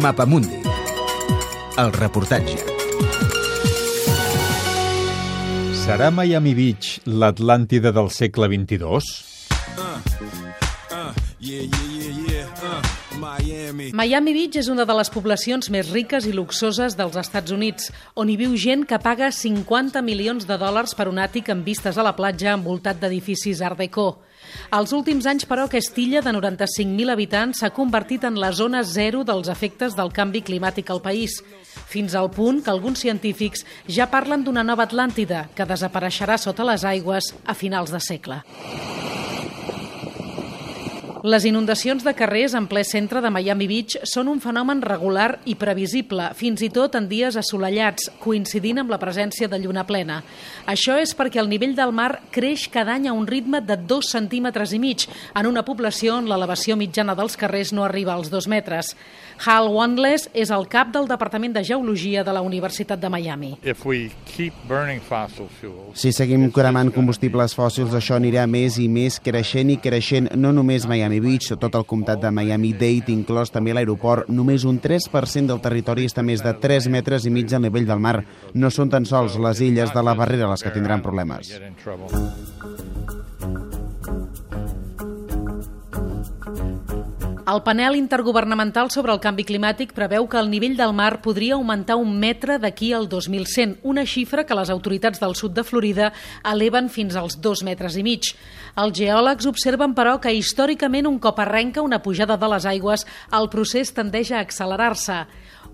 Mapamundi. El reportatge. Serà Miami Beach l'Atlàntida del segle XXII? Miami Beach és una de les poblacions més riques i luxoses dels Estats Units, on hi viu gent que paga 50 milions de dòlars per un àtic amb vistes a la platja envoltat d'edificis Art Deco. Els últims anys, però, aquesta illa de 95.000 habitants s'ha convertit en la zona zero dels efectes del canvi climàtic al país, fins al punt que alguns científics ja parlen d'una nova Atlàntida que desapareixerà sota les aigües a finals de segle. Les inundacions de carrers en ple centre de Miami Beach són un fenomen regular i previsible, fins i tot en dies assolellats, coincidint amb la presència de lluna plena. Això és perquè el nivell del mar creix cada any a un ritme de 2 centímetres i mig, en una població on l'elevació mitjana dels carrers no arriba als 2 metres. Hal Wandless és el cap del Departament de Geologia de la Universitat de Miami. Si seguim cremant combustibles fòssils, això anirà més i més creixent i creixent, no només Miami Miami Beach, tot el comtat de Miami-Dade, inclòs també l'aeroport, només un 3% del territori està més de 3 metres i mig al nivell del mar. No són tan sols les illes de la barrera les que tindran problemes. El panel intergovernamental sobre el canvi climàtic preveu que el nivell del mar podria augmentar un metre d'aquí al 2100, una xifra que les autoritats del sud de Florida eleven fins als dos metres i mig. Els geòlegs observen, però, que històricament un cop arrenca una pujada de les aigües, el procés tendeix a accelerar-se.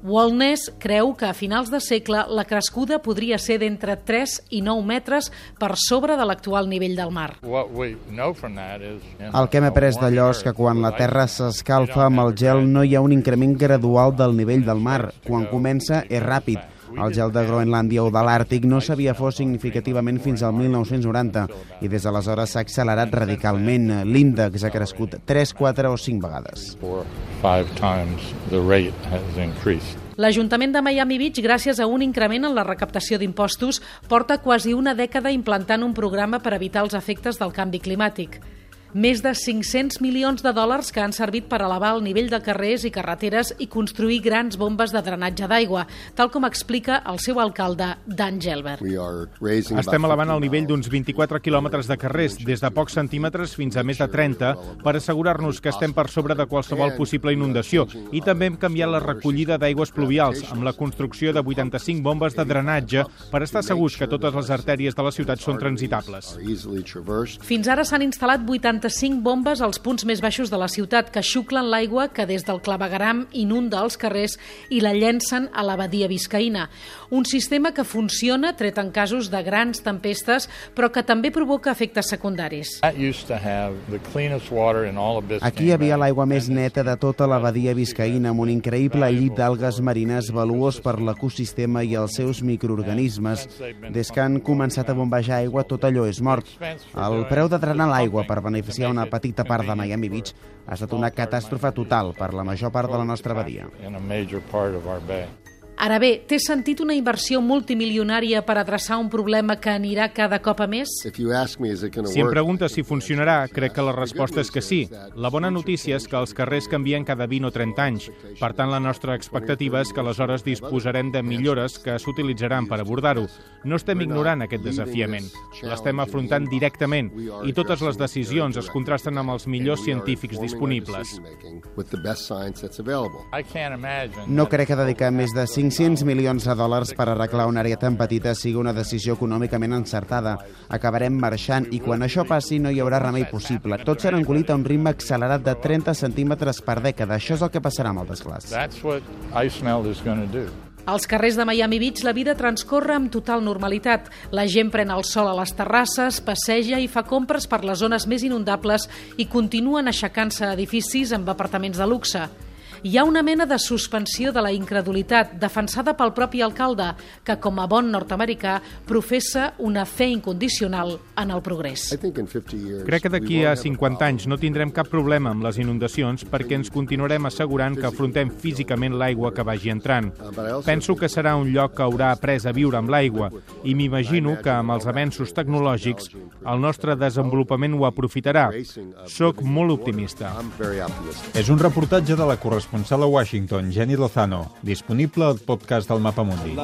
Wellness creu que a finals de segle la crescuda podria ser d'entre 3 i 9 metres per sobre de l'actual nivell del mar. El que hem après d'allò és que quan la Terra s'escalfa amb el gel no hi ha un increment gradual del nivell del mar. Quan comença és ràpid el gel de Groenlàndia o de l'Àrtic no s'havia fos significativament fins al 1990 i des d'aleshores s'ha accelerat radicalment. L'índex ha crescut 3, 4 o 5 vegades. L'Ajuntament de Miami Beach, gràcies a un increment en la recaptació d'impostos, porta quasi una dècada implantant un programa per evitar els efectes del canvi climàtic més de 500 milions de dòlars que han servit per elevar el nivell de carrers i carreteres i construir grans bombes de drenatge d'aigua, tal com explica el seu alcalde, Dan Gelber. Estem elevant el nivell d'uns 24 quilòmetres de carrers, des de pocs centímetres fins a més de 30, per assegurar-nos que estem per sobre de qualsevol possible inundació. I també hem canviat la recollida d'aigües pluvials, amb la construcció de 85 bombes de drenatge per estar segurs que totes les artèries de la ciutat són transitables. Fins ara s'han instal·lat 80 45 bombes als punts més baixos de la ciutat que xuclen l'aigua que des del clavegaram inunda els carrers i la llencen a la badia viscaïna. Un sistema que funciona tret en casos de grans tempestes però que també provoca efectes secundaris. Aquí hi havia l'aigua més neta de tota la badia viscaïna amb un increïble llit d'algues marines valuós per l'ecosistema i els seus microorganismes. Des que han començat a bombejar aigua tot allò és mort. El preu de drenar l'aigua per beneficiar beneficiar una petita part de Miami Beach ha estat una catàstrofe total per la major part de la nostra badia. Ara bé, té sentit una inversió multimilionària per adreçar un problema que anirà cada cop a més? Si em preguntes si funcionarà, crec que la resposta és que sí. La bona notícia és que els carrers canvien cada 20 o 30 anys. Per tant, la nostra expectativa és que aleshores disposarem de millores que s'utilitzaran per abordar-ho. No estem ignorant aquest desafiament. L'estem afrontant directament i totes les decisions es contrasten amb els millors científics disponibles. No crec que dedicar més de 5 500 milions de dòlars per arreglar una àrea tan petita sigui una decisió econòmicament encertada. Acabarem marxant i quan això passi no hi haurà remei possible. Tot serà engolit a un ritme accelerat de 30 centímetres per dècada. Això és el que passarà amb el desglàs. Als carrers de Miami Beach la vida transcorre amb total normalitat. La gent pren el sol a les terrasses, passeja i fa compres per les zones més inundables i continuen aixecant-se edificis amb apartaments de luxe hi ha una mena de suspensió de la incredulitat defensada pel propi alcalde, que com a bon nord-americà professa una fe incondicional en el progrés. Crec que d'aquí a 50 anys no tindrem cap problema amb les inundacions perquè ens continuarem assegurant que afrontem físicament l'aigua que vagi entrant. Penso que serà un lloc que haurà après a viure amb l'aigua i m'imagino que amb els avenços tecnològics el nostre desenvolupament ho aprofitarà. Soc molt optimista. És un reportatge de la correspondència corresponsal a Washington, Jenny Lozano, disponible al podcast del Mapamundi.